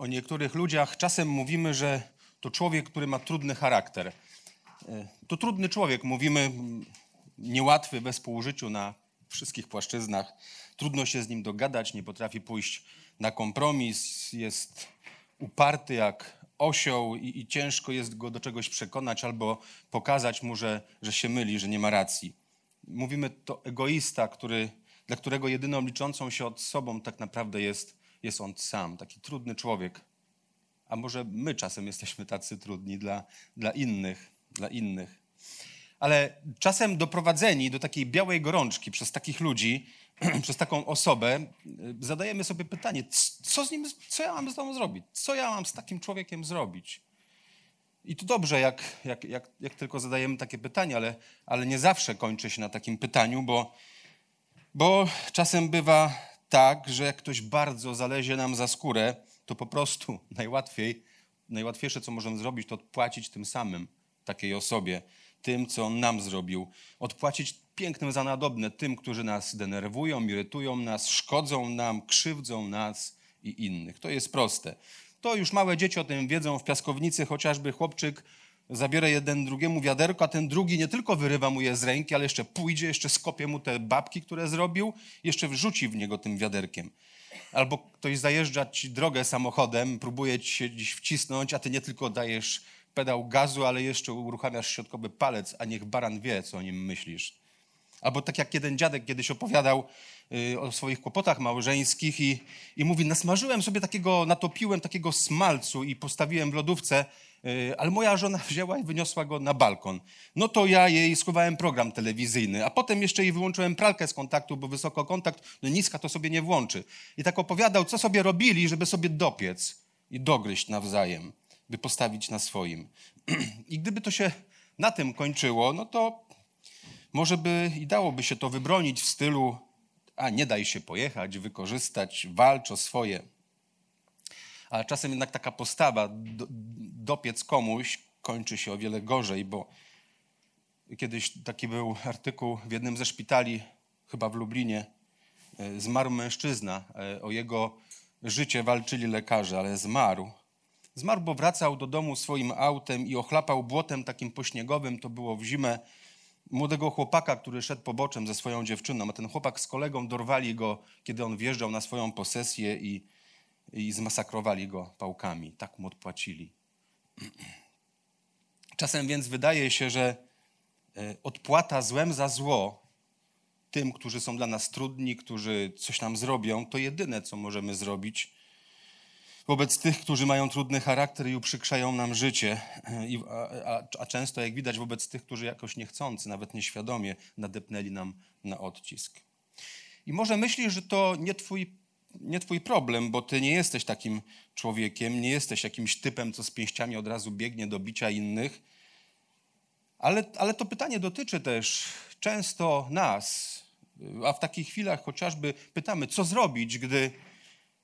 O niektórych ludziach czasem mówimy, że to człowiek, który ma trudny charakter. E, To trudny człowiek, mówimy, niełatwy we współżyciu na wszystkich płaszczyznach. Trudno się z nim dogadać, nie potrafi pójść na kompromis, jest uparty jak osioł i, i ciężko jest go do czegoś przekonać albo pokazać mu, że, że się myli, że nie ma racji. Mówimy to egoista, który, dla którego jedyną liczącą się od sobą tak naprawdę jest, jest on sam, taki trudny człowiek. A może my czasem jesteśmy tacy trudni dla, dla innych, dla innych. Ale czasem doprowadzeni do takiej białej gorączki przez takich ludzi, przez taką osobę, y, zadajemy sobie pytanie, co z nim, co ja mam z tobą zrobić? Co ja mam z takim człowiekiem zrobić? I to dobrze, jak, jak, jak, jak tylko zadajemy takie pytanie, ale, ale nie zawsze kończy się na takim pytaniu, bo, bo czasem bywa tak, że jak ktoś bardzo zalezie nam za skórę, to po prostu najłatwiej, najłatwiejsze, co możemy zrobić, to odpłacić tym samym takiej osobie, tym, co on nam zrobił. Odpłacić pięknym za nadobne tym, którzy nas denerwują, irytują nas, szkodzą nam, krzywdzą nas i innych. To jest proste. To już małe dzieci o tym wiedzą. W piaskownicy chociażby chłopczyk zabiera jeden drugiemu wiaderko, a ten drugi nie tylko wyrywa mu je z ręki, ale jeszcze pójdzie, jeszcze skopie mu te babki, które zrobił, jeszcze wrzuci w niego tym wiaderkiem. Albo ktoś zajeżdża ci drogę samochodem, próbuje ci się gdzieś wcisnąć, a ty nie tylko dajesz pedał gazu, ale jeszcze uruchamiasz środkowy palec, a niech baran wie, co o nim myślisz. Albo tak jak jeden dziadek kiedyś opowiadał y, o swoich kłopotach małżeńskich i, i mówi, nasmażyłem sobie takiego, natopiłem takiego smalcu i postawiłem w lodówce, ale moja żona wzięła i wyniosła go na balkon. No to ja jej schowałem program telewizyjny, a potem jeszcze jej wyłączyłem pralkę z kontaktu, bo wysoko kontakt, no niska to sobie nie włączy. I tak opowiadał, co sobie robili, żeby sobie dopiec i dogryźć nawzajem, by postawić na swoim. I gdyby to się na tym kończyło, no to może by i dałoby się to wybronić w stylu, a nie daj się pojechać, wykorzystać, walcz o swoje. Ale czasem jednak taka postawa, do, dopiec komuś, kończy się o wiele gorzej, bo kiedyś taki był artykuł w jednym ze szpitali, chyba w Lublinie, e, zmarł mężczyzna. e, O jego życie walczyli lekarze, ale zmarł. Zmarł, bo wracał do domu swoim autem i ochlapał błotem takim pośniegowym, to było w zimę, młodego chłopaka, który szedł poboczem ze swoją dziewczyną, a ten chłopak z kolegą dorwali go, kiedy on wjeżdżał na swoją posesję i, i zmasakrowali go pałkami. Tak mu odpłacili. Czasem więc wydaje się, że e, odpłata złem za zło tym, którzy są dla nas trudni, którzy coś nam zrobią, to jedyne, co możemy zrobić wobec tych, którzy mają trudny charakter i uprzykrzają nam życie, a, a, a często, jak widać, wobec tych, którzy jakoś niechcący, nawet nieświadomie nadepnęli nam na odcisk. I może myślisz, że to nie twój, nie twój problem, bo ty nie jesteś takim człowiekiem, nie jesteś jakimś typem, co z pięściami od razu biegnie do bicia innych, ale, ale to pytanie dotyczy też często nas, a w takich chwilach chociażby pytamy, co zrobić, gdy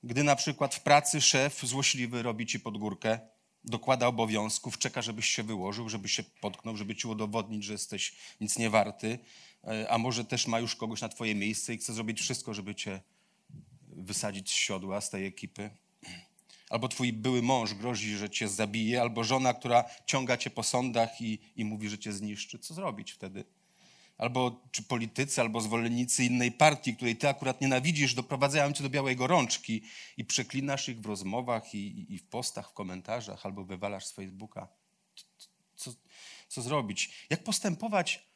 gdy na przykład w pracy szef złośliwy robi ci pod górkę, dokłada obowiązków, czeka, żebyś się wyłożył, żebyś się potknął, żeby ci udowodnić, że jesteś nic nie warty, e, a może też ma już kogoś na twoje miejsce i chce zrobić wszystko, żeby cię wysadzić z siodła, z tej ekipy. Albo twój były mąż grozi, że cię zabije, albo żona, która ciąga cię po sądach i, i mówi, że cię zniszczy. Co zrobić wtedy? albo czy politycy, albo zwolennicy innej partii, której ty akurat nienawidzisz, doprowadzają cię do białej gorączki i przeklinasz ich w rozmowach i, i w postach, w komentarzach, albo wywalasz z Facebooka. Co, co zrobić? Jak postępować?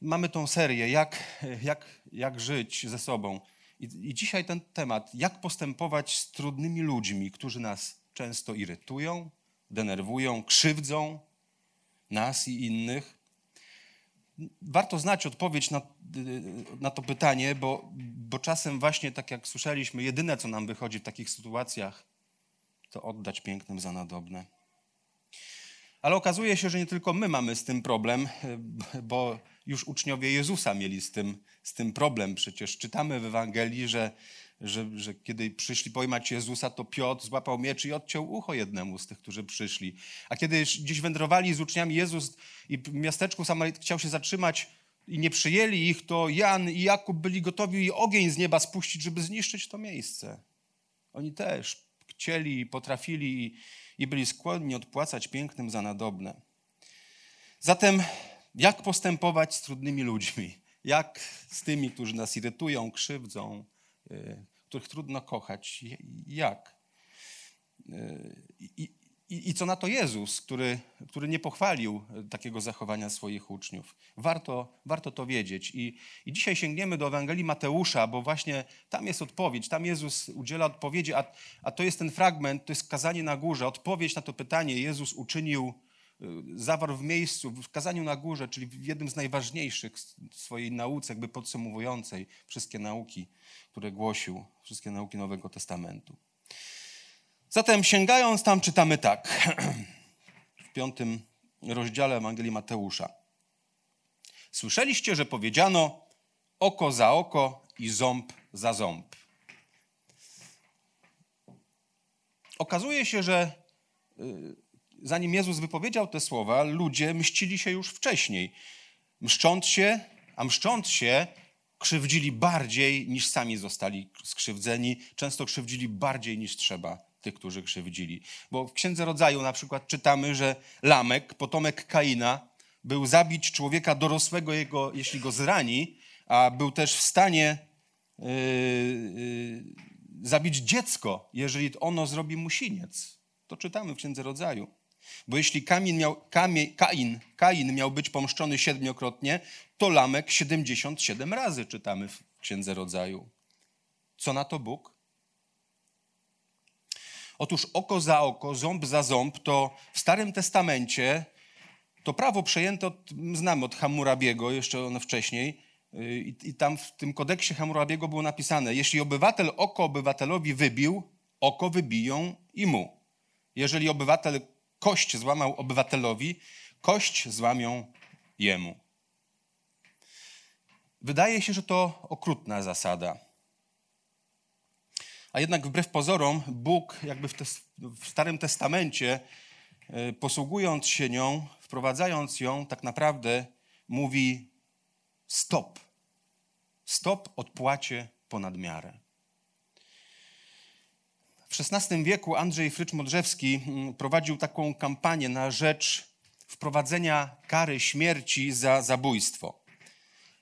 Mamy tą serię, jak, jak, jak żyć ze sobą. I, I dzisiaj ten temat, jak postępować z trudnymi ludźmi, którzy nas często irytują, denerwują, krzywdzą nas i innych. warto znać odpowiedź na, na to pytanie, bo, bo czasem właśnie, tak jak słyszeliśmy, jedyne, co nam wychodzi w takich sytuacjach, to oddać pięknym za nadobne. Ale okazuje się, że nie tylko my mamy z tym problem, bo już uczniowie Jezusa mieli z tym, z tym problem. Przecież czytamy w Ewangelii, że, że, że kiedy przyszli pojmać Jezusa, to Piotr złapał miecz i odciął ucho jednemu z tych, którzy przyszli. A kiedy gdzieś wędrowali z uczniami Jezus i w miasteczku Samaryt chciał się zatrzymać i nie przyjęli ich, to Jan i Jakub byli gotowi ogień z nieba spuścić, żeby zniszczyć to miejsce. Oni też chcieli, potrafili i, i byli skłonni odpłacać pięknym za nadobne. Zatem jak postępować z trudnymi ludźmi? Jak z tymi, którzy nas irytują, krzywdzą, y, których trudno kochać? Jak? Y, I, i, I, co na to Jezus, który, który nie pochwalił takiego zachowania swoich uczniów? Warto, warto to wiedzieć. I, I dzisiaj sięgniemy do Ewangelii Mateusza, bo właśnie tam jest odpowiedź, tam Jezus udziela odpowiedzi, a, a to jest ten fragment, to jest kazanie na górze. Odpowiedź na to pytanie Jezus uczynił Y, zawarł w miejscu, w kazaniu na górze, czyli w jednym z najważniejszych swojej nauce, jakby podsumowującej wszystkie nauki, które głosił, wszystkie nauki Nowego Testamentu. Zatem sięgając tam czytamy tak, w piątym rozdziale Ewangelii Mateusza. Słyszeliście, że powiedziano oko za oko i ząb za ząb. Okazuje się, że y, zanim Jezus wypowiedział te słowa, ludzie mścili się już wcześniej. Mszcząc się, a mszcząc się, krzywdzili bardziej niż sami zostali skrzywdzeni. Często krzywdzili bardziej niż trzeba tych, którzy krzywdzili. Bo w Księdze Rodzaju na przykład czytamy, że Lamek, potomek Kaina, był zabić człowieka dorosłego, jego, jeśli go zrani, a był też w stanie yy, yy, zabić dziecko, jeżeli ono zrobi mu siniec. To czytamy w Księdze Rodzaju. Bo jeśli Kain miał, Kamie, Kain, Kain miał być pomszczony siedmiokrotnie, to Lamek 77 razy czytamy w Księdze Rodzaju. Co na to Bóg? Otóż oko za oko, ząb za ząb, to w Starym Testamencie to prawo przejęte od, znamy od Hammurabiego, jeszcze ono wcześniej, y, i, i tam w tym kodeksie Hammurabiego było napisane, jeśli obywatel oko obywatelowi wybił, oko wybiją i mu. Jeżeli obywatel kość złamał obywatelowi, kość złamią jemu. Wydaje się, że to okrutna zasada. A jednak wbrew pozorom, Bóg, jakby w, te, w Starym Testamencie, e, posługując się nią, wprowadzając ją, tak naprawdę mówi: stop. Stop odpłacie ponad miarę. W XVI wieku Andrzej Frycz-Modrzewski mm, prowadził taką kampanię na rzecz wprowadzenia kary śmierci za zabójstwo.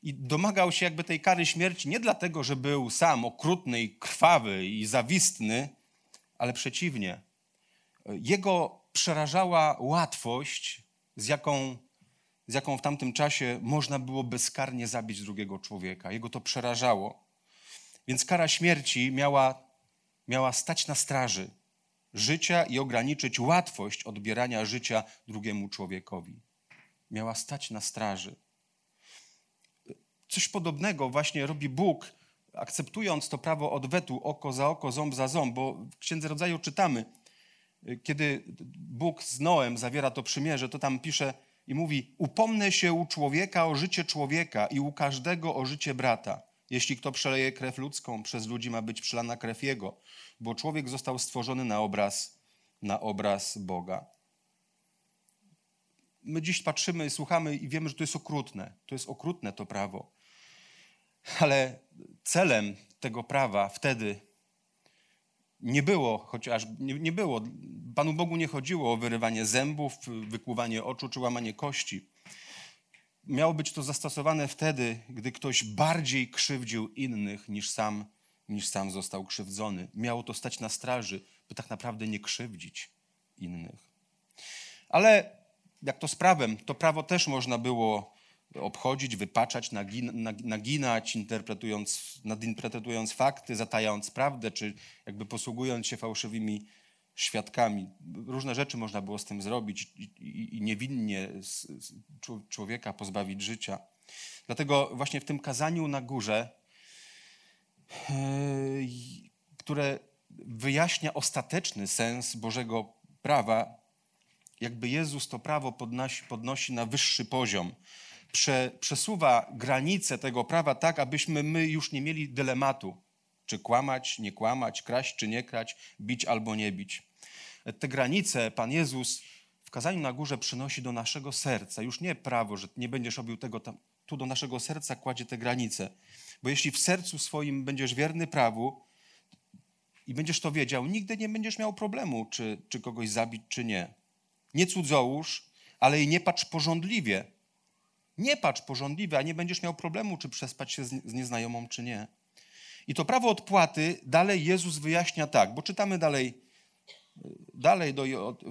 I domagał się jakby tej kary śmierci nie dlatego, że był sam okrutny i krwawy i zawistny, ale przeciwnie. Jego przerażała łatwość, z jaką, z jaką w tamtym czasie można było bezkarnie zabić drugiego człowieka. Jego to przerażało. Więc kara śmierci miała miała stać na straży życia i ograniczyć łatwość odbierania życia drugiemu człowiekowi. Miała stać na straży. Coś podobnego właśnie robi Bóg, akceptując to prawo odwetu oko za oko, ząb za ząb, bo w Księdze Rodzaju czytamy, kiedy Bóg z Noem zawiera to przymierze, to tam pisze i mówi: Upomnę się u człowieka o życie człowieka i u każdego o życie brata. Jeśli kto przeleje krew ludzką, przez ludzi ma być przelana krew jego, bo człowiek został stworzony na obraz, na obraz Boga. My dziś patrzymy, słuchamy i wiemy, że to jest okrutne. To jest okrutne to prawo. Ale celem tego prawa wtedy nie było, chociaż nie, nie było, Panu Bogu nie chodziło o wyrywanie zębów, wykłuwanie oczu czy łamanie kości miało być to zastosowane wtedy, gdy ktoś bardziej krzywdził innych niż sam, niż sam został krzywdzony. Miało to stać na straży, by tak naprawdę nie krzywdzić innych. Ale jak to z prawem, to prawo też można było obchodzić, wypaczać, naginać, interpretując, nadinterpretując fakty, zatajając prawdę, czy jakby posługując się fałszywymi świadkami. Różne rzeczy można było z tym zrobić i, i, niewinnie z, z człowieka pozbawić życia. Dlatego właśnie w tym kazaniu na górze, yy, które wyjaśnia ostateczny sens Bożego prawa, jakby Jezus to prawo podnosi, podnosi na wyższy poziom. Prze, przesuwa granice tego prawa tak, abyśmy my już nie mieli dylematu, czy kłamać, nie kłamać, kraść, czy nie kraść, bić albo nie bić. Te granice Pan Jezus w kazaniu na górze przynosi do naszego serca. Już nie prawo, że nie będziesz robił tego tam, tu do naszego serca kładzie te granice. Bo jeśli w sercu swoim będziesz wierny prawu i będziesz to wiedział, nigdy nie będziesz miał problemu, czy, czy kogoś zabić, czy nie. Nie cudzołóż, ale i nie patrz porządliwie. Nie patrz porządliwie, a nie będziesz miał problemu, czy przespać się z, z nieznajomą, czy nie. I to prawo odpłaty dalej Jezus wyjaśnia tak, bo czytamy dalej, dalej do,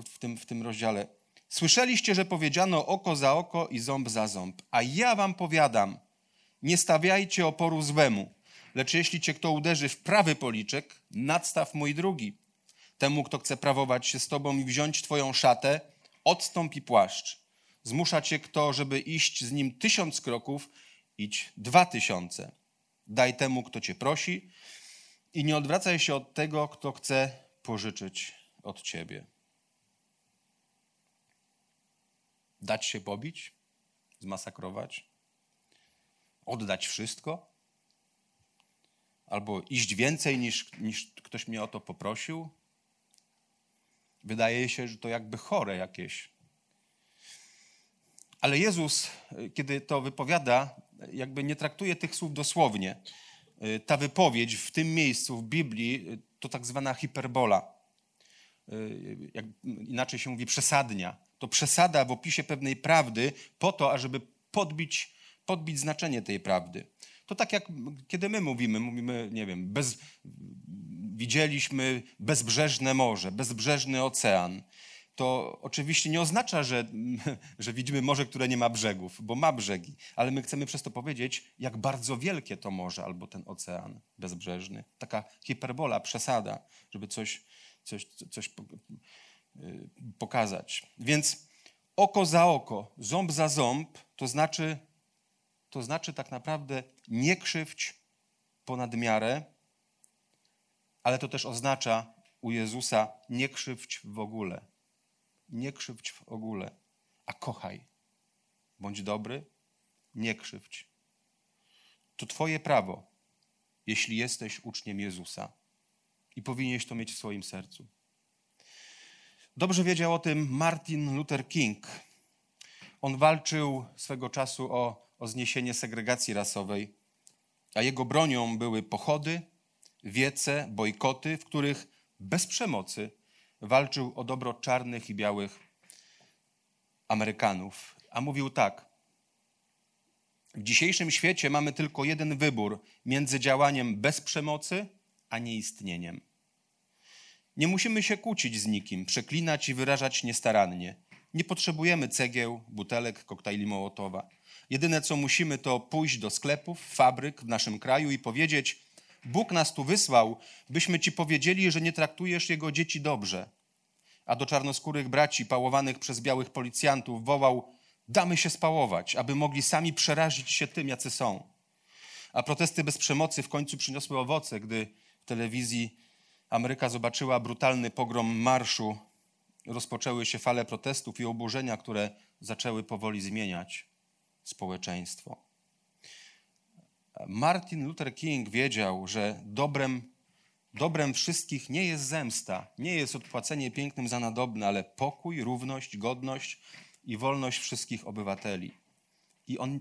w, tym, w tym rozdziale. Słyszeliście, że powiedziano oko za oko i ząb za ząb, a ja wam powiadam, nie stawiajcie oporu złemu, lecz jeśli cię kto uderzy w prawy policzek, nadstaw mój drugi. Temu, kto chce prawować się z tobą i wziąć twoją szatę, odstąpi płaszcz. Zmusza cię kto, żeby iść z nim tysiąc kroków, idź dwa tysiące. Daj temu, kto cię prosi i nie odwracaj się od tego, kto chce pożyczyć od ciebie. Dać się pobić, zmasakrować, oddać wszystko, albo iść więcej niż, niż ktoś mnie o to poprosił. Wydaje się, że to jakby chore jakieś. Ale Jezus, kiedy to wypowiada, jakby nie traktuje tych słów dosłownie. Ta wypowiedź w tym miejscu w Biblii to tak zwana hiperbola. Jak inaczej się mówi przesadnia to przesada w opisie pewnej prawdy po to, ażeby podbić, podbić znaczenie tej prawdy. To tak jak kiedy my mówimy, mówimy, nie wiem, bez, widzieliśmy bezbrzeżne morze, bezbrzeżny ocean. To oczywiście nie oznacza, że, że widzimy morze, które nie ma brzegów, bo ma brzegi, ale my chcemy przez to powiedzieć, jak bardzo wielkie to morze albo ten ocean bezbrzeżny. Taka hiperbola, przesada, żeby coś, coś, coś Y, pokazać. Więc oko za oko, ząb za ząb, to znaczy, to znaczy tak naprawdę nie krzywdź ponad miarę, ale to też oznacza u Jezusa nie krzywdź w ogóle. Nie krzywdź w ogóle, a kochaj. Bądź dobry, nie krzywdź. To Twoje prawo, jeśli jesteś uczniem Jezusa i powinieneś to mieć w swoim sercu. Dobrze wiedział o tym Martin Luther King. On walczył swego czasu o, o zniesienie segregacji rasowej, a jego bronią były pochody, wiece, bojkoty, w których bez przemocy walczył o dobro czarnych i białych Amerykanów. A mówił tak: W dzisiejszym świecie mamy tylko jeden wybór między działaniem bez przemocy a nieistnieniem. Nie musimy się kłócić z nikim, przeklinać i wyrażać niestarannie. Nie potrzebujemy cegieł, butelek, koktajli Mołotowa. Jedyne co musimy to pójść do sklepów, fabryk w naszym kraju i powiedzieć: Bóg nas tu wysłał, byśmy ci powiedzieli, że nie traktujesz jego dzieci dobrze. A do czarnoskórych braci pałowanych przez białych policjantów wołał: Damy się spałować, aby mogli sami przerazić się tym, jacy są. A protesty bez przemocy w końcu przyniosły owoce, gdy w telewizji Ameryka zobaczyła brutalny pogrom marszu, rozpoczęły się fale protestów i oburzenia, które zaczęły powoli zmieniać społeczeństwo. Martin Luther King wiedział, że dobrem, dobrem wszystkich nie jest zemsta, nie jest odpłacenie pięknym za nadobne, ale pokój, równość, godność i wolność wszystkich obywateli. I on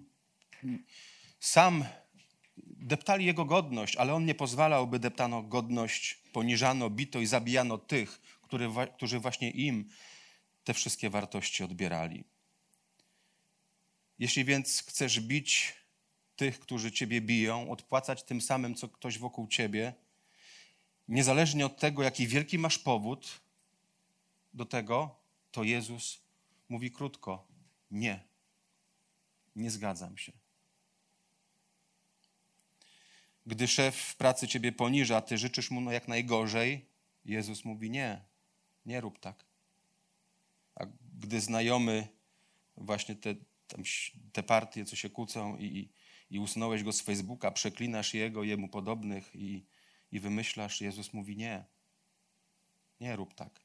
sam deptali jego godność, ale on nie pozwalał, by deptano godność, poniżano, bito i zabijano tych, który, którzy właśnie im te wszystkie wartości odbierali. Jeśli więc chcesz bić tych, którzy ciebie biją, odpłacać tym samym, co ktoś wokół ciebie, niezależnie od tego, jaki wielki masz powód do tego, to Jezus mówi krótko: Nie, nie zgadzam się. Gdy szef w pracy ciebie poniża, ty życzysz mu no jak najgorzej, Jezus mówi nie, Nie rób tak. A gdy znajomy właśnie te, te partie, co się kłócą i, i usunąłeś go z Facebooka, przeklinasz jego, jemu podobnych i, i wymyślasz, Jezus mówi nie. Nie rób tak.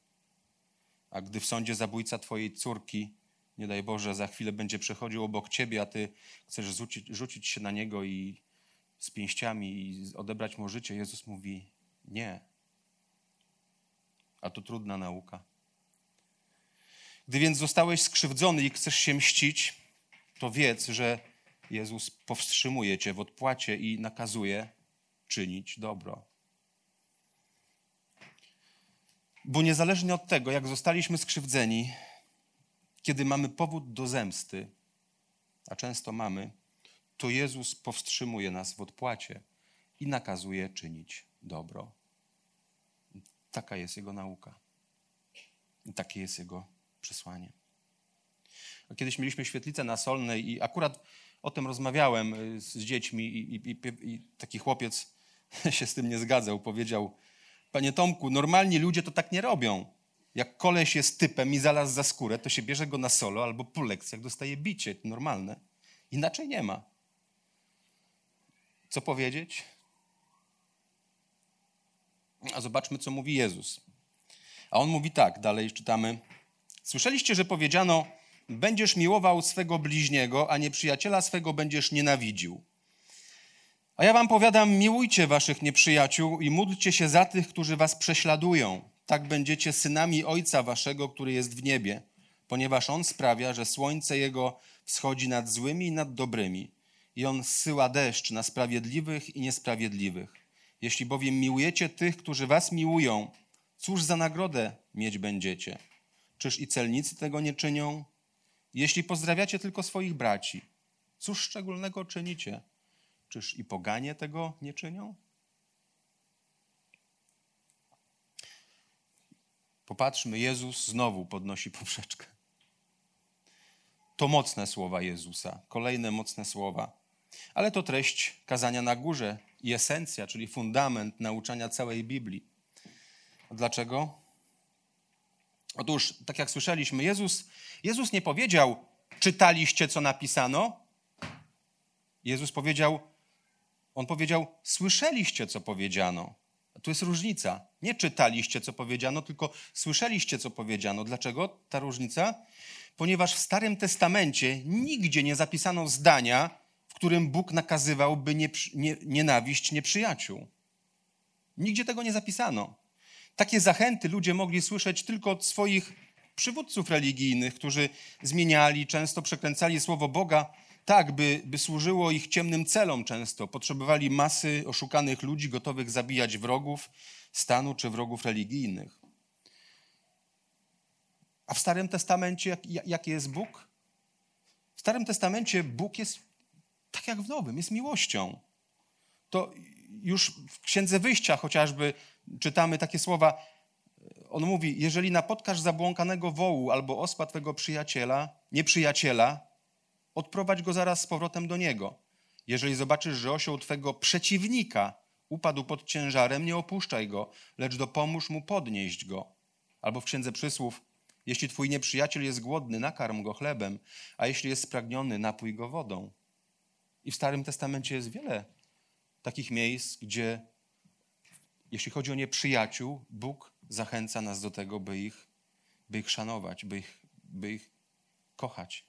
A gdy w sądzie zabójca twojej córki, nie daj Boże, za chwilę będzie przechodził obok ciebie, a ty chcesz rzucić, rzucić się na niego i z pięściami i odebrać mu życie, Jezus mówi nie. A to trudna nauka. Gdy więc zostałeś skrzywdzony i chcesz się mścić, to wiedz, że Jezus powstrzymuje cię w odpłacie i nakazuje czynić dobro. Bo niezależnie od tego, jak zostaliśmy skrzywdzeni, kiedy mamy powód do zemsty, a często mamy, to Jezus powstrzymuje nas w odpłacie i nakazuje czynić dobro. Taka jest Jego nauka. I takie jest Jego przesłanie. Kiedyś mieliśmy świetlicę na Solnej i akurat o tym rozmawiałem y, z dziećmi i, i, i, taki chłopiec się z tym nie zgadzał. Powiedział, panie Tomku, normalni ludzie to tak nie robią. Jak koleś jest typem i zalazł za skórę, to się bierze go na solo albo po lekcjach dostaje bicie. Normalne. Inaczej nie ma. Co powiedzieć? A zobaczmy, co mówi Jezus. A on mówi tak, dalej czytamy. Słyszeliście, że powiedziano, będziesz miłował swego bliźniego, a nieprzyjaciela swego będziesz nienawidził. A ja wam powiadam, miłujcie waszych nieprzyjaciół i módlcie się za tych, którzy was prześladują. Tak będziecie synami Ojca waszego, który jest w niebie, ponieważ On sprawia, że słońce Jego wschodzi nad złymi i nad dobrymi i On zsyła deszcz na sprawiedliwych i niesprawiedliwych. Jeśli bowiem miłujecie tych, którzy was miłują, cóż za nagrodę mieć będziecie? Czyż i celnicy tego nie czynią? Jeśli pozdrawiacie tylko swoich braci, cóż szczególnego czynicie? Czyż i poganie tego nie czynią? Popatrzmy, Jezus znowu podnosi poprzeczkę. To mocne słowa Jezusa, kolejne mocne słowa. Ale to treść kazania na górze i esencja, czyli fundament nauczania całej Biblii. Dlaczego? Otóż, tak jak słyszeliśmy, Jezus, Jezus nie powiedział, czytaliście, co napisano. Jezus powiedział, on powiedział, słyszeliście, co powiedziano. Tu jest różnica. Nie czytaliście, co powiedziano, tylko słyszeliście, co powiedziano. Dlaczego ta różnica? Ponieważ w Starym Testamencie nigdzie nie zapisano zdania, w którym Bóg nakazywałby nie, nie, nienawiść nieprzyjaciół. Nigdzie tego nie zapisano. Takie zachęty ludzie mogli słyszeć tylko od swoich przywódców religijnych, którzy zmieniali, często przekręcali słowo Boga tak, by, by służyło ich ciemnym celom często. Potrzebowali masy oszukanych ludzi gotowych zabijać wrogów stanu czy wrogów religijnych. A w Starym Testamencie jak, jaki jest Bóg? W Starym Testamencie Bóg jest tak jak w Nowym, jest miłością. To już w Księdze Wyjścia chociażby czytamy takie słowa. On mówi, jeżeli napotkasz zabłąkanego wołu albo osła twego przyjaciela, nieprzyjaciela, odprowadź go zaraz z powrotem do niego. Jeżeli zobaczysz, że osioł twego przeciwnika upadł pod ciężarem, nie opuszczaj go, lecz dopomóż mu podnieść go. Albo w Księdze Przysłów, jeśli twój nieprzyjaciel jest głodny, nakarm go chlebem, a jeśli jest spragniony, napój go wodą. I w Starym Testamencie jest wiele takich miejsc, gdzie jeśli chodzi o nieprzyjaciół, Bóg zachęca nas do tego, by ich, by ich szanować, by ich, by ich kochać.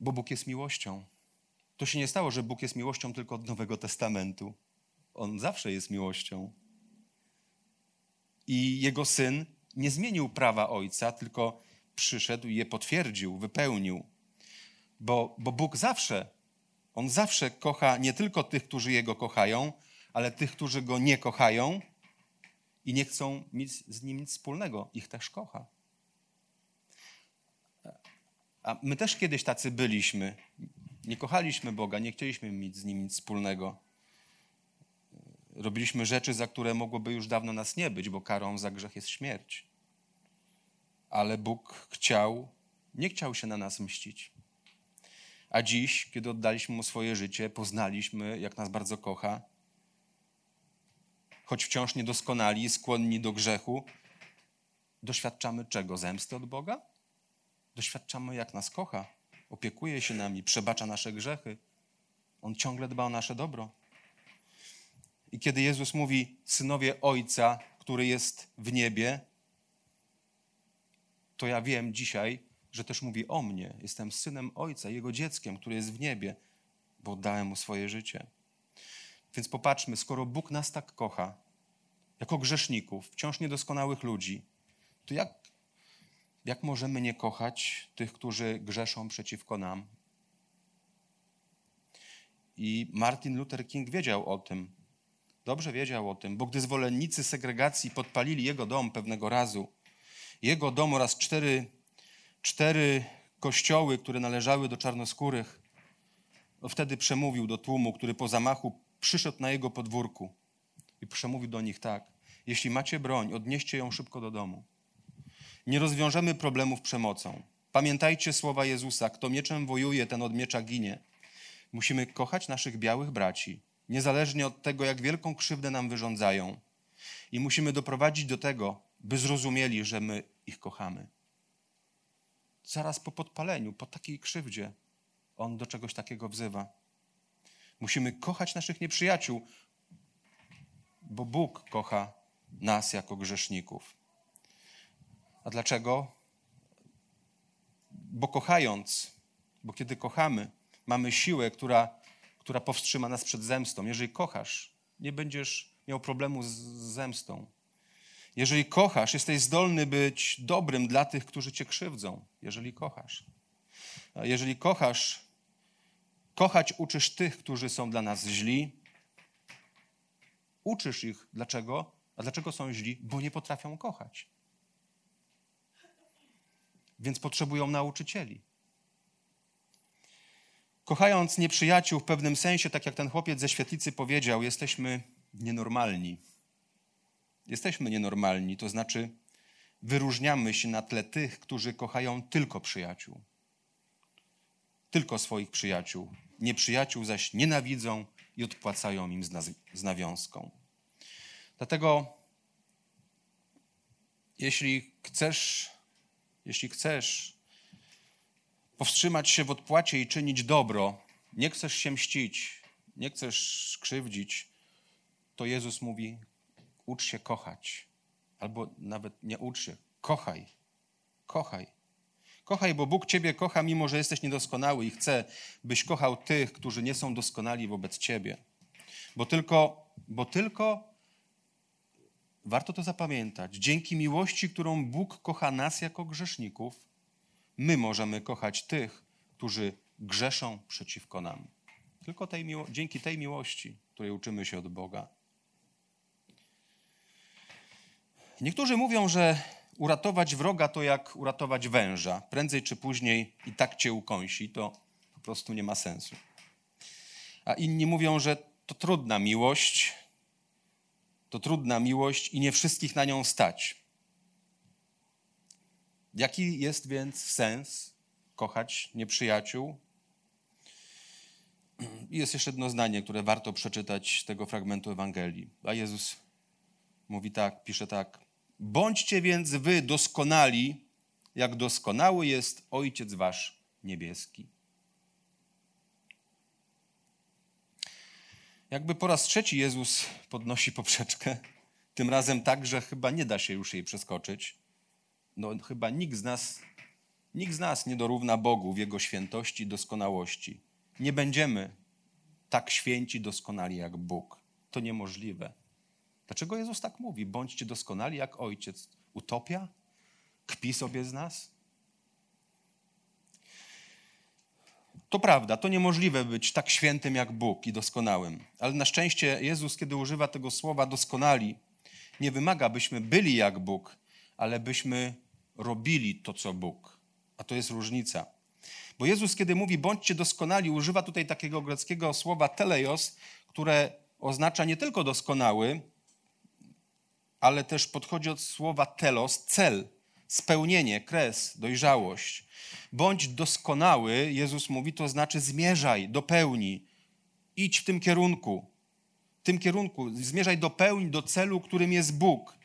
Bo Bóg jest miłością. To się nie stało, że Bóg jest miłością tylko od Nowego Testamentu. On zawsze jest miłością. I jego syn nie zmienił prawa ojca, tylko przyszedł i je potwierdził, wypełnił. Bo, bo Bóg zawsze, on zawsze kocha nie tylko tych, którzy jego kochają, ale tych, którzy go nie kochają i nie chcą mieć z nim nic wspólnego, ich też kocha. A my też kiedyś tacy byliśmy. Nie kochaliśmy Boga, nie chcieliśmy mieć z nim nic wspólnego. Robiliśmy rzeczy, za które mogłoby już dawno nas nie być, bo karą za grzech jest śmierć. Ale Bóg chciał, nie chciał się na nas mścić. A dziś, kiedy oddaliśmy mu swoje życie, poznaliśmy, jak nas bardzo kocha, choć wciąż niedoskonali i skłonni do grzechu, doświadczamy czego? Zemsty od Boga? Doświadczamy, jak nas kocha, opiekuje się nami, przebacza nasze grzechy. On ciągle dba o nasze dobro. I kiedy Jezus mówi, synowie Ojca, który jest w niebie, to ja wiem dzisiaj, że też mówi o mnie. Jestem synem Ojca, Jego dzieckiem, który jest w niebie, bo oddałem Mu swoje życie. Więc popatrzmy, skoro Bóg nas tak kocha, jako grzeszników, wciąż niedoskonałych ludzi, to jak, jak możemy nie kochać tych, którzy grzeszą przeciwko nam? I Martin Luther King wiedział o tym. Dobrze wiedział o tym, bo gdy zwolennicy segregacji podpalili jego dom pewnego razu, jego dom oraz cztery, cztery kościoły, które należały do czarnoskórych, wtedy przemówił do tłumu, który po zamachu przyszedł na jego podwórku i przemówił do nich tak: Jeśli macie broń, odnieście ją szybko do domu. Nie rozwiążemy problemów przemocą. Pamiętajcie słowa Jezusa: Kto mieczem wojuje, ten od miecza ginie. Musimy kochać naszych białych braci, niezależnie od tego, jak wielką krzywdę nam wyrządzają. I musimy doprowadzić do tego, by zrozumieli, że my ich kochamy. Zaraz po podpaleniu, po takiej krzywdzie, on do czegoś takiego wzywa. Musimy kochać naszych nieprzyjaciół, bo Bóg kocha nas jako grzeszników. A dlaczego? Bo kochając, bo kiedy kochamy, mamy siłę, która, która powstrzyma nas przed zemstą. Jeżeli kochasz, nie będziesz miał problemu z zemstą. Jeżeli kochasz, jesteś zdolny być dobrym dla tych, którzy cię krzywdzą. Jeżeli kochasz. A jeżeli kochasz, kochać uczysz tych, którzy są dla nas źli. Uczysz ich. Dlaczego? A dlaczego są źli? Bo nie potrafią kochać. Więc potrzebują nauczycieli. Kochając nieprzyjaciół w pewnym sensie, tak jak ten chłopiec ze świetlicy powiedział, jesteśmy nienormalni. Jesteśmy nienormalni, to znaczy wyróżniamy się na tle tych, którzy kochają tylko przyjaciół. Tylko swoich przyjaciół. Nieprzyjaciół zaś nienawidzą i odpłacają im z nawiązką. Dlatego, jeśli chcesz, jeśli chcesz powstrzymać się w odpłacie i czynić dobro, nie chcesz się mścić, nie chcesz krzywdzić, to Jezus mówi: ucz się kochać. Albo nawet nie ucz się, kochaj. Kochaj. Kochaj, bo Bóg Ciebie kocha, mimo że jesteś niedoskonały i chce, byś kochał tych, którzy nie są doskonali wobec Ciebie. Bo tylko, bo tylko warto to zapamiętać. Dzięki miłości, którą Bóg kocha nas jako grzeszników, my możemy kochać tych, którzy grzeszą przeciwko nam. Tylko tej dzięki tej miłości, której uczymy się od Boga. Niektórzy mówią, że uratować wroga to jak uratować węża. Prędzej czy później i tak cię ukąsi. To po prostu nie ma sensu. A inni mówią, że to trudna miłość, to trudna miłość i nie wszystkich na nią stać. Jaki jest więc sens kochać nieprzyjaciół? Jest jeszcze jedno zdanie, które warto przeczytać z tego fragmentu Ewangelii. A Jezus mówi tak, pisze tak. Bądźcie więc wy doskonali, jak doskonały jest Ojciec Wasz niebieski. Jakby po raz trzeci Jezus podnosi poprzeczkę, tym razem tak, że chyba nie da się już jej przeskoczyć no, chyba nikt z nas, nikt z nas nie dorówna Bogu w Jego świętości i doskonałości. Nie będziemy tak święci, doskonali jak Bóg. To niemożliwe. Dlaczego Jezus tak mówi? Bądźcie doskonali jak Ojciec. Utopia? Kpi sobie z nas? To prawda, to niemożliwe być tak świętym jak Bóg i doskonałym. Ale na szczęście Jezus, kiedy używa tego słowa doskonali, nie wymaga, byśmy byli jak Bóg, ale byśmy robili to, co Bóg. A to jest różnica. Bo Jezus, kiedy mówi bądźcie doskonali, używa tutaj takiego greckiego słowa teleios, które oznacza nie tylko doskonały, ale też podchodzi od słowa telos, cel, spełnienie, kres, dojrzałość. Bądź doskonały, Jezus mówi, to znaczy zmierzaj do pełni, idź w tym kierunku. tym kierunku. Zmierzaj do pełni, do celu, którym jest Bóg.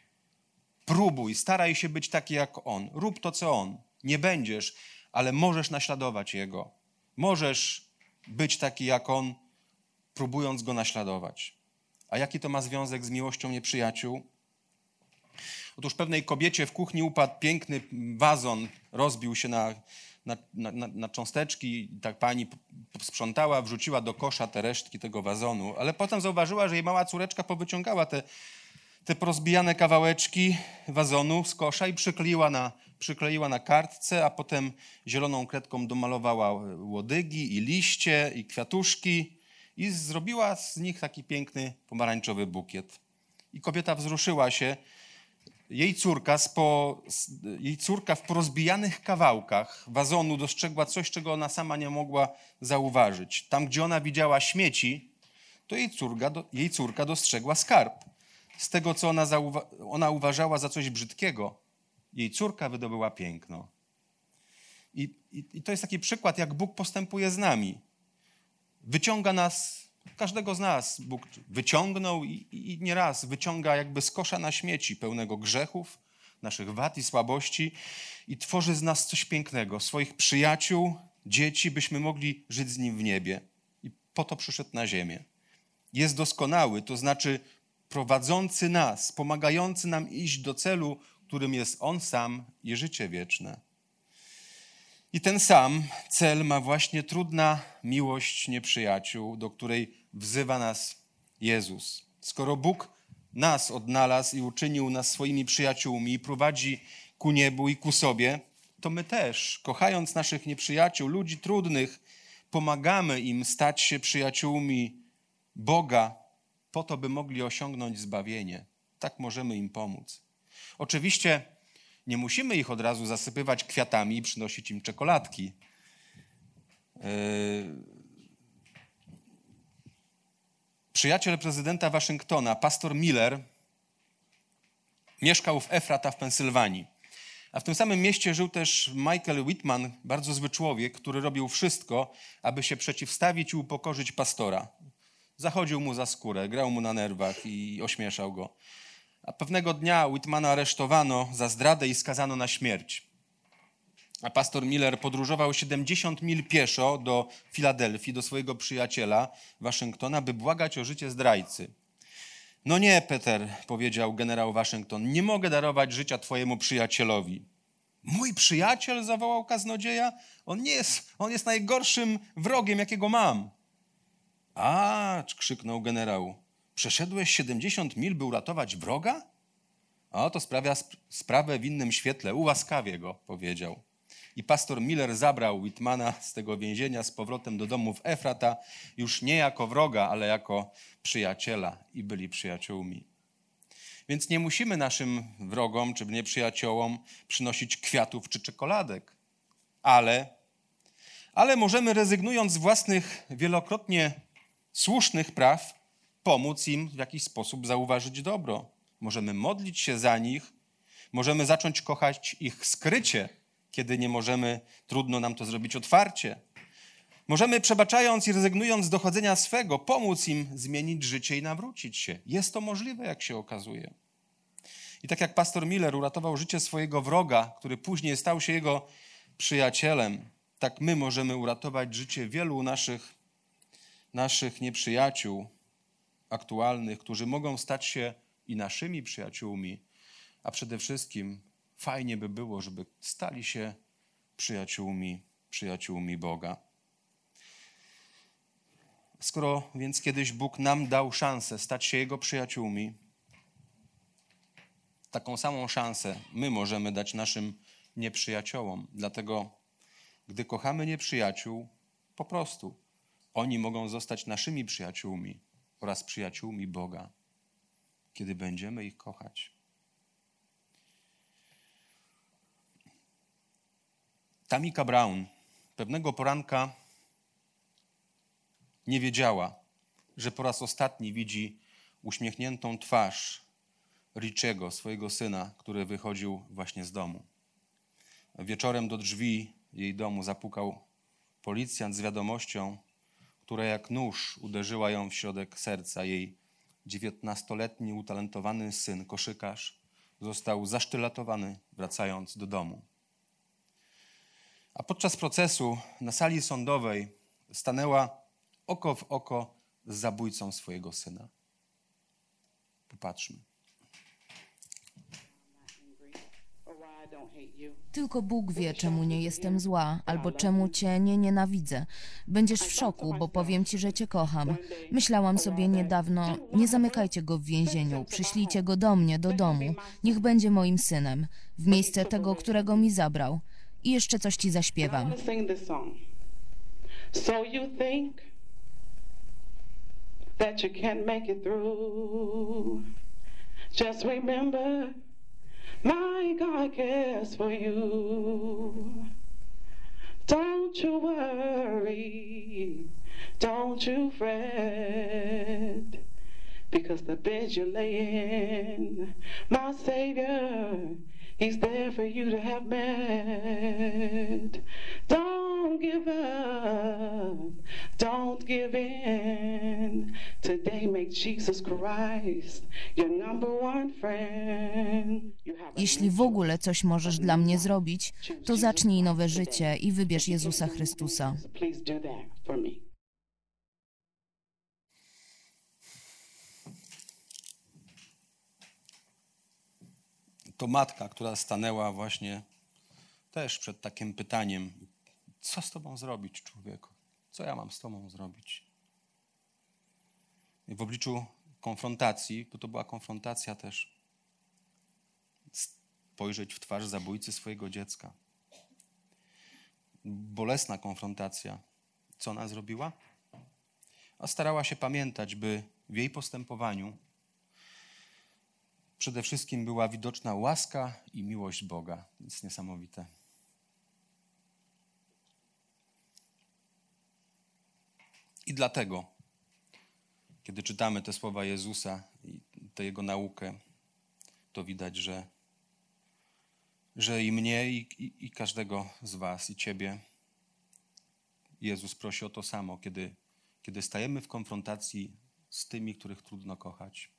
Próbuj, staraj się być taki jak On. Rób to, co On. Nie będziesz, ale możesz naśladować Jego. Możesz być taki jak On, próbując Go naśladować. A jaki to ma związek z miłością nieprzyjaciół? Otóż pewnej kobiecie w kuchni upadł piękny wazon, rozbił się na, na, na, na cząsteczki. Tak pani sprzątała, wrzuciła do kosza te resztki tego wazonu, ale potem zauważyła, że jej mała córeczka powyciągała te, te porozbijane kawałeczki wazonu z kosza i przykleiła na, przykleiła na kartce, a potem zieloną kredką domalowała łodygi i liście i kwiatuszki i zrobiła z nich taki piękny pomarańczowy bukiet. I kobieta wzruszyła się. Jej córka, spo, jej córka w porozbijanych kawałkach wazonu dostrzegła coś, czego ona sama nie mogła zauważyć. Tam, gdzie ona widziała śmieci, to jej córka, jej córka dostrzegła skarb. Z tego, co ona, zauwa- ona uważała za coś brzydkiego, jej córka wydobyła piękno. I, i, I to jest taki przykład, jak Bóg postępuje z nami wyciąga nas, każdego z nas Bóg wyciągnął i, i nieraz wyciąga jakby z kosza na śmieci pełnego grzechów, naszych wad i słabości i tworzy z nas coś pięknego, swoich przyjaciół, dzieci, byśmy mogli żyć z Nim w niebie. I po to przyszedł na ziemię. Jest doskonały, to znaczy prowadzący nas, pomagający nam iść do celu, którym jest On sam i życie wieczne. I ten sam cel ma właśnie trudna miłość nieprzyjaciół, do której wzywa nas Jezus. Skoro Bóg nas odnalazł i uczynił nas swoimi przyjaciółmi i prowadzi ku niebu i ku sobie, to my też, kochając naszych nieprzyjaciół, ludzi trudnych, pomagamy im stać się przyjaciółmi Boga, po to, by mogli osiągnąć zbawienie. Tak możemy im pomóc. Oczywiście nie musimy ich od razu zasypywać kwiatami i przynosić im czekoladki. Yy, przyjaciel prezydenta Waszyngtona, pastor Miller, mieszkał w Efrata w Pensylwanii. A w tym samym mieście żył też Michael Whitman, bardzo zły człowiek, który robił wszystko, aby się przeciwstawić i upokorzyć pastora. Zachodził mu za skórę, grał mu na nerwach i ośmieszał go. A pewnego dnia Whitmana aresztowano za zdradę i skazano na śmierć. A pastor Miller podróżował 70 mil pieszo do Filadelfii, do swojego przyjaciela Waszyngtona, by błagać o życie zdrajcy. No nie, Peter, powiedział generał Waszyngton, nie mogę darować życia twojemu przyjacielowi. Mój przyjaciel, zawołał kaznodzieja, on nie jest, on jest najgorszym wrogiem, jakiego mam. A, krzyknął generał, Przeszedłeś 70 mil, by uratować wroga? O, to sprawia sp sprawę w innym świetle. Ułaskawie go, powiedział. I pastor Miller zabrał Whitmana z tego więzienia z powrotem do domu w Efrata, już nie jako wroga, ale jako przyjaciela i byli przyjaciółmi. Więc nie musimy naszym wrogom czy nieprzyjaciołom przynosić kwiatów czy czekoladek, ale, ale możemy rezygnując z własnych wielokrotnie słusznych praw, pomóc im w jakiś sposób zauważyć dobro. Możemy modlić się za nich, możemy zacząć kochać ich skrycie, kiedy nie możemy, trudno nam to zrobić otwarcie. Możemy, przebaczając i rezygnując z dochodzenia swego, pomóc im zmienić życie i nawrócić się. Jest to możliwe, jak się okazuje. I tak jak pastor Miller uratował życie swojego wroga, który później stał się jego przyjacielem, tak my możemy uratować życie wielu naszych, naszych nieprzyjaciół, aktualnych, którzy mogą stać się i naszymi przyjaciółmi, a przede wszystkim fajnie by było, żeby stali się przyjaciółmi, przyjaciółmi Boga. Skoro więc kiedyś Bóg nam dał szansę stać się Jego przyjaciółmi, taką samą szansę my możemy dać naszym nieprzyjaciołom. Dlatego, gdy kochamy nieprzyjaciół, po prostu oni mogą zostać naszymi przyjaciółmi oraz przyjaciółmi Boga, kiedy będziemy ich kochać. Tamika Brown pewnego poranka nie wiedziała, że po raz ostatni widzi uśmiechniętą twarz Richiego, swojego syna, który wychodził właśnie z domu. Wieczorem do drzwi jej domu zapukał policjant z wiadomością, która jak nóż uderzyła ją w środek serca. Jej 19-letni utalentowany syn, koszykarz, został zasztyletowany wracając do domu. A podczas procesu na sali sądowej stanęła oko w oko z zabójcą swojego syna. Popatrzmy. Tylko Bóg wie, czemu nie jestem zła, albo czemu cię nie nienawidzę. Będziesz w szoku, bo powiem ci, że cię kocham. Myślałam sobie niedawno, nie zamykajcie go w więzieniu, przyślijcie go do mnie, do domu. Niech będzie moim synem, w miejsce tego, którego mi zabrał. I jeszcze coś ci zaśpiewam. So you think that you can't make it through? Just remember, my God cares for you. Don't you worry, don't you fret, because the bed you lay in, my Savior, He's there for you to have met. Don't give up, don't give in. Today make Jesus Christ your number one friend. Jeśli w ogóle coś możesz dla mnie zrobić, to zacznij nowe życie i wybierz Jezusa Chrystusa. So please do that for me. To matka, która stanęła właśnie też przed takim pytaniem: Co z tobą zrobić, człowieku? Co ja mam z tobą zrobić? I w obliczu konfrontacji, bo to była konfrontacja też, spojrzeć w twarz zabójcy swojego dziecka. Bolesna konfrontacja. Co ona zrobiła? A starała się pamiętać, by w jej postępowaniu przede wszystkim była widoczna łaska i miłość Boga. Jest niesamowite. I dlatego, kiedy czytamy te słowa Jezusa i tę Jego naukę, to widać, że, że i mnie, i, i, i każdego z Was, i Ciebie, Jezus prosi o to samo, kiedy, kiedy stajemy w konfrontacji z tymi, których trudno kochać.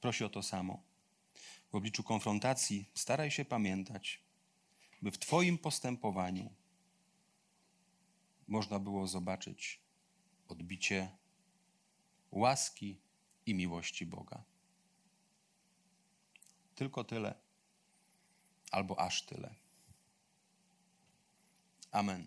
Prosi o to samo. W obliczu konfrontacji staraj się pamiętać, by w Twoim postępowaniu można było zobaczyć odbicie łaski i miłości Boga. Tylko tyle, albo aż tyle. Amen.